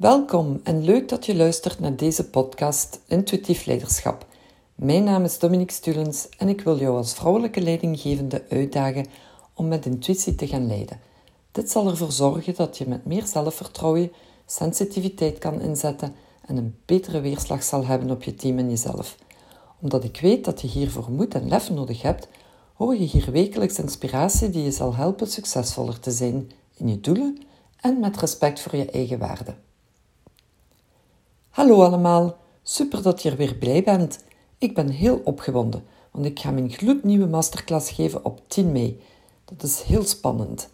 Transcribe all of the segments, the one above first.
Welkom en leuk dat je luistert naar deze podcast Intuïtief Leiderschap. Mijn naam is Dominique Stulens en ik wil jou als vrouwelijke leidinggevende uitdagen om met intuïtie te gaan leiden. Dit zal ervoor zorgen dat je met meer zelfvertrouwen sensitiviteit kan inzetten en een betere weerslag zal hebben op je team en jezelf. Omdat ik weet dat je hiervoor moed en lef nodig hebt, hoor je hier wekelijks inspiratie die je zal helpen succesvoller te zijn in je doelen en met respect voor je eigen waarde. Hallo allemaal, super dat je er weer blij bent. Ik ben heel opgewonden, want ik ga mijn gloednieuwe masterclass geven op 10 mei. Dat is heel spannend.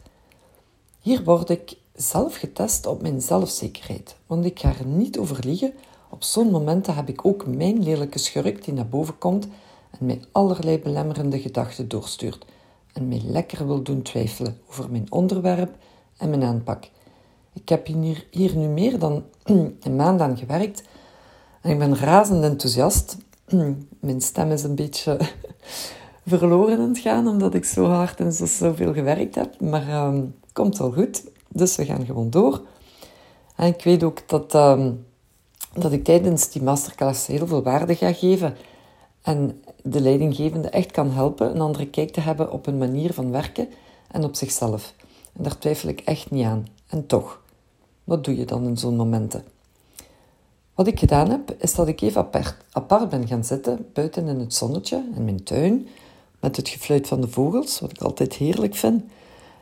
Hier word ik zelf getest op mijn zelfzekerheid, want ik ga er niet over liegen. Op zo'n momenten heb ik ook mijn lelijke schurk die naar boven komt en mij allerlei belemmerende gedachten doorstuurt en mij lekker wil doen twijfelen over mijn onderwerp en mijn aanpak. Ik heb hier, hier nu meer dan een maand aan gewerkt en ik ben razend enthousiast. Mijn stem is een beetje verloren aan het gaan, omdat ik zo hard en zo zoveel gewerkt heb. Maar het komt wel goed, dus we gaan gewoon door. En ik weet ook dat, um, dat ik tijdens die masterclass heel veel waarde ga geven. En de leidinggevende echt kan helpen een andere kijk te hebben op een manier van werken en op zichzelf. En daar twijfel ik echt niet aan. En toch, wat doe je dan in zo'n momenten? Wat ik gedaan heb, is dat ik even apart, ben gaan zitten, buiten in het zonnetje, in mijn tuin, met het gefluit van de vogels, wat ik altijd heerlijk vind.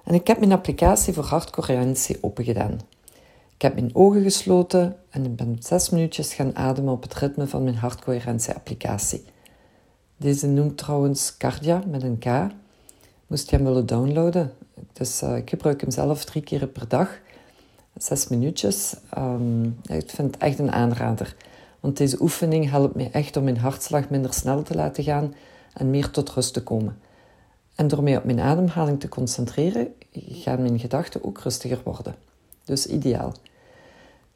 En ik heb mijn applicatie voor hardcoherentie opengedaan. Ik heb mijn ogen gesloten en ik ben zes minuutjes gaan ademen op het ritme van mijn hartcoherentie-applicatie. Deze noemt trouwens Cardia met een K. Moest je hem willen downloaden. Dus uh, ik gebruik hem zelf drie keer per dag zes minuutjes. Um, ik vind het echt een aanrader. Want deze oefening helpt mij echt om mijn hartslag minder snel te laten gaan en meer tot rust te komen. En door mij op mijn ademhaling te concentreren, gaan mijn gedachten ook rustiger worden. Dus ideaal.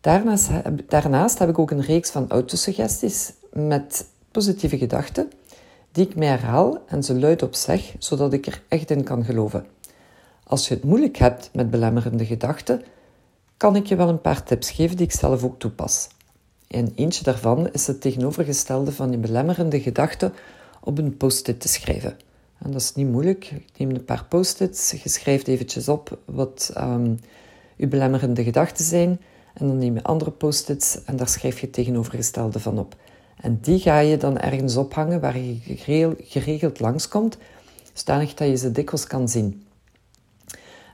Daarnaast, daarnaast heb ik ook een reeks van autosuggesties met positieve gedachten, die ik mij herhaal en ze luid op zeg, zodat ik er echt in kan geloven. Als je het moeilijk hebt met belemmerende gedachten, kan ik je wel een paar tips geven die ik zelf ook toepas. En eentje daarvan is het tegenovergestelde van je belemmerende gedachten op een post-it te schrijven. En dat is niet moeilijk. Je neemt een paar post-its, je schrijft eventjes op wat um, je belemmerende gedachten zijn. En dan neem je andere post-its en daar schrijf je het tegenovergestelde van op. En die ga je dan ergens ophangen waar je geregeld langskomt, zodanig dat je ze dikwijls kan zien.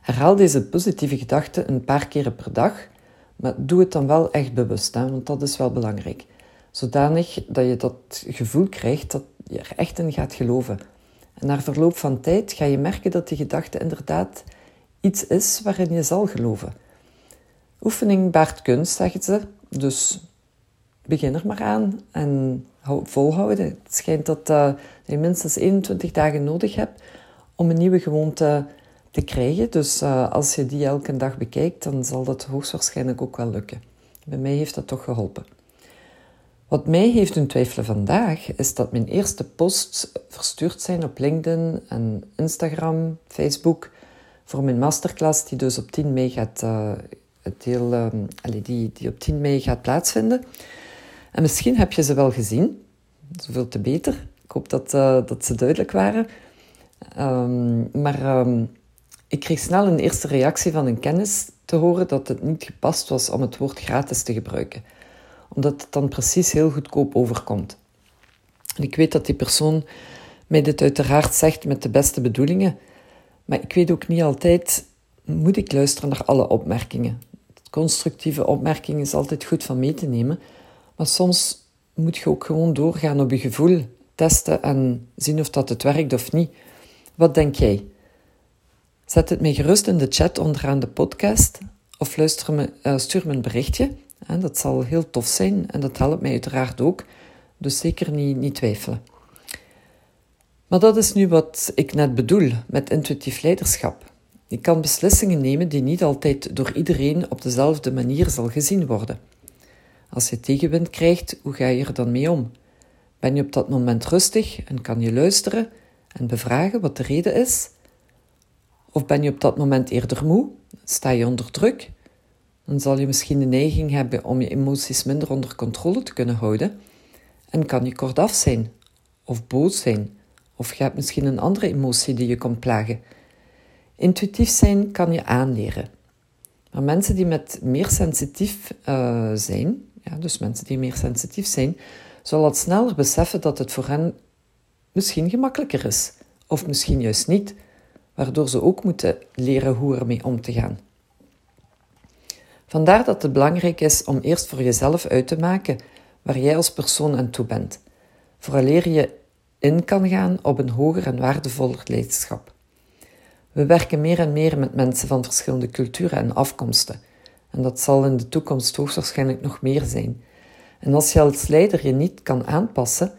Herhaal deze positieve gedachten een paar keren per dag, maar doe het dan wel echt bewust, hè, want dat is wel belangrijk. Zodanig dat je dat gevoel krijgt dat je er echt in gaat geloven. En na verloop van tijd ga je merken dat die gedachte inderdaad iets is waarin je zal geloven. Oefening baart kunst, zeggen ze. Dus begin er maar aan en volhouden. Het schijnt dat, dat je minstens 21 dagen nodig hebt om een nieuwe gewoonte te krijgen. Dus uh, als je die elke dag bekijkt, dan zal dat hoogstwaarschijnlijk ook wel lukken. Bij mij heeft dat toch geholpen. Wat mij heeft doen twijfelen vandaag, is dat mijn eerste posts verstuurd zijn op LinkedIn en Instagram, Facebook, voor mijn masterclass, die dus op 10 mei gaat, deel, uh, die, die op 10 mei gaat plaatsvinden. En misschien heb je ze wel gezien, zoveel te beter. Ik hoop dat, uh, dat ze duidelijk waren. Um, maar um, ik kreeg snel een eerste reactie van een kennis te horen dat het niet gepast was om het woord gratis te gebruiken, omdat het dan precies heel goedkoop overkomt. Ik weet dat die persoon mij dit uiteraard zegt met de beste bedoelingen, maar ik weet ook niet altijd, moet ik luisteren naar alle opmerkingen. Constructieve opmerkingen is altijd goed van mee te nemen, maar soms moet je ook gewoon doorgaan op je gevoel, testen en zien of dat het werkt of niet. Wat denk jij? Zet het mij gerust in de chat onderaan de podcast of luister me, uh, stuur me een berichtje. dat zal heel tof zijn en dat helpt mij uiteraard ook. Dus zeker niet, niet twijfelen. Maar dat is nu wat ik net bedoel met intuïtief leiderschap. Je kan beslissingen nemen die niet altijd door iedereen op dezelfde manier zal gezien worden. Als je tegenwind krijgt, hoe ga je er dan mee om? Ben je op dat moment rustig en kan je luisteren en bevragen wat de reden is? Of ben je op dat moment eerder moe? Sta je onder druk? Dan zal je misschien de neiging hebben om je emoties minder onder controle te kunnen houden en kan je kortaf zijn of boos zijn of je hebt misschien een andere emotie die je komt plagen. Intuïtief zijn kan je aanleren. Maar mensen die met meer sensitief uh, zijn, ja, dus mensen die meer sensitief zijn, zullen al sneller beseffen dat het voor hen misschien gemakkelijker is. Of misschien juist niet, waardoor ze ook moeten leren hoe ermee om te gaan. Vandaar dat het belangrijk is om eerst voor jezelf uit te maken waar jij als persoon aan toe bent, vooraleer je in kan gaan op een hoger en waardevoller leiderschap. We werken meer en meer met mensen van verschillende culturen en afkomsten. En dat zal in de toekomst hoogstwaarschijnlijk nog meer zijn. En als je als leider je niet kan aanpassen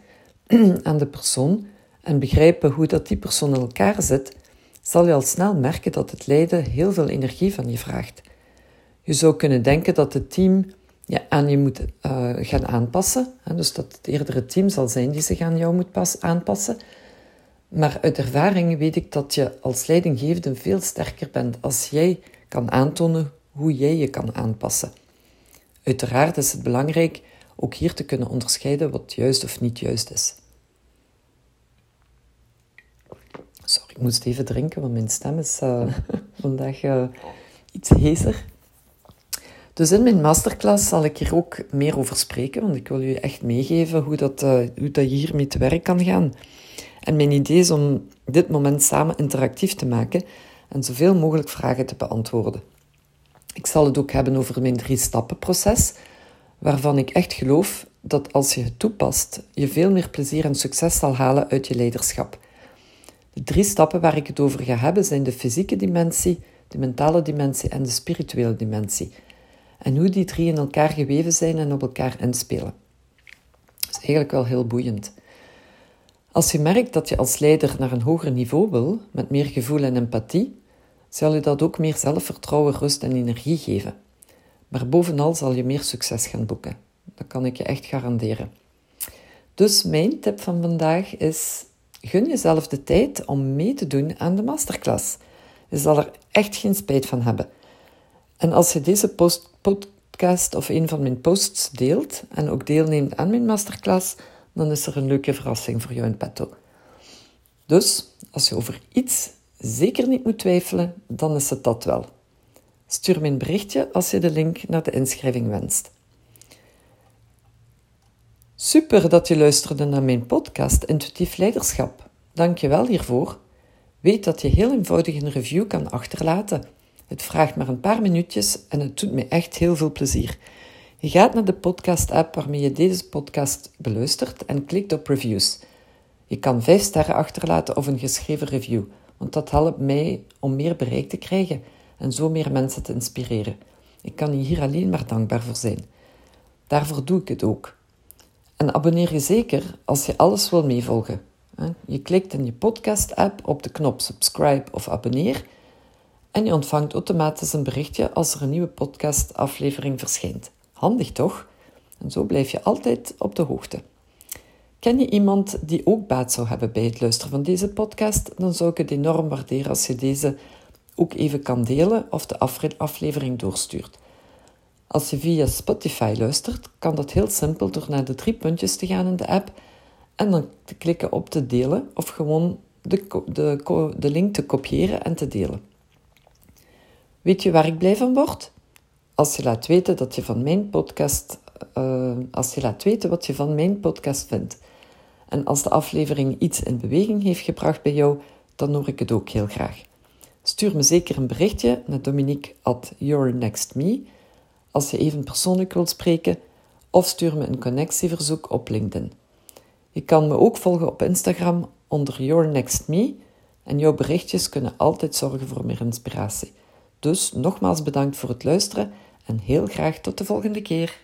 aan de persoon en begrijpen hoe dat die persoon in elkaar zit, zal je al snel merken dat het leiden heel veel energie van je vraagt. Je zou kunnen denken dat het team ja, aan je moet uh, gaan aanpassen. Hè, dus dat het eerder het team zal zijn die zich aan jou moet pas aanpassen. Maar uit ervaring weet ik dat je als leidinggevende veel sterker bent als jij kan aantonen hoe jij je kan aanpassen. Uiteraard is het belangrijk ook hier te kunnen onderscheiden wat juist of niet juist is. Ik moest even drinken, want mijn stem is uh, vandaag uh, iets heeser. Dus in mijn masterclass zal ik hier ook meer over spreken, want ik wil je echt meegeven hoe, dat, uh, hoe dat je hiermee te werk kan gaan. En mijn idee is om dit moment samen interactief te maken en zoveel mogelijk vragen te beantwoorden. Ik zal het ook hebben over mijn drie-stappen-proces, waarvan ik echt geloof dat als je het toepast, je veel meer plezier en succes zal halen uit je leiderschap. De drie stappen waar ik het over ga hebben zijn de fysieke dimensie, de mentale dimensie en de spirituele dimensie. En hoe die drie in elkaar geweven zijn en op elkaar inspelen. Dat is eigenlijk wel heel boeiend. Als je merkt dat je als leider naar een hoger niveau wil, met meer gevoel en empathie, zal je dat ook meer zelfvertrouwen, rust en energie geven. Maar bovenal zal je meer succes gaan boeken. Dat kan ik je echt garanderen. Dus mijn tip van vandaag is: gun jezelf de tijd om mee te doen aan de masterclass. Je zal er echt geen spijt van hebben. En als je deze post, podcast of een van mijn posts deelt en ook deelneemt aan mijn masterclass, dan is er een leuke verrassing voor jou in petto. Dus als je over iets zeker niet moet twijfelen, dan is het dat wel. Stuur me een berichtje als je de link naar de inschrijving wenst. Super dat je luisterde naar mijn podcast Intuïtief Leiderschap. Dank je wel hiervoor. Weet dat je heel eenvoudig een review kan achterlaten. Het vraagt maar een paar minuutjes en het doet me echt heel veel plezier. Je gaat naar de podcast-app waarmee je deze podcast beluistert en klikt op reviews. Je kan vijf sterren achterlaten of een geschreven review, want dat helpt mij om meer bereik te krijgen en zo meer mensen te inspireren. Ik kan je hier alleen maar dankbaar voor zijn. Daarvoor doe ik het ook. En abonneer je zeker als je alles wil meevolgen. Je klikt in je podcast-app op de knop subscribe of abonneer en je ontvangt automatisch een berichtje als er een nieuwe podcast-aflevering verschijnt. Handig toch? En zo blijf je altijd op de hoogte. Ken je iemand die ook baat zou hebben bij het luisteren van deze podcast? Dan zou ik het enorm waarderen als je deze ook even kan delen of de aflevering doorstuurt. Als je via Spotify luistert, kan dat heel simpel door naar de drie puntjes te gaan in de app en dan te klikken op te delen of gewoon de, de, de link te kopiëren en te delen. Weet je waar ik blij van word? als je laat weten dat je van mijn podcast, uh, als je laat weten wat je van mijn podcast vindt. En als de aflevering iets in beweging heeft gebracht bij jou, dan hoor ik het ook heel graag. Stuur me zeker een berichtje naar Dominique at yournextme als je even persoonlijk wilt spreken, of stuur me een connectieverzoek op LinkedIn. Je kan me ook volgen op Instagram onder yournextme en jouw berichtjes kunnen altijd zorgen voor meer inspiratie. Dus nogmaals bedankt voor het luisteren en heel graag tot de volgende keer.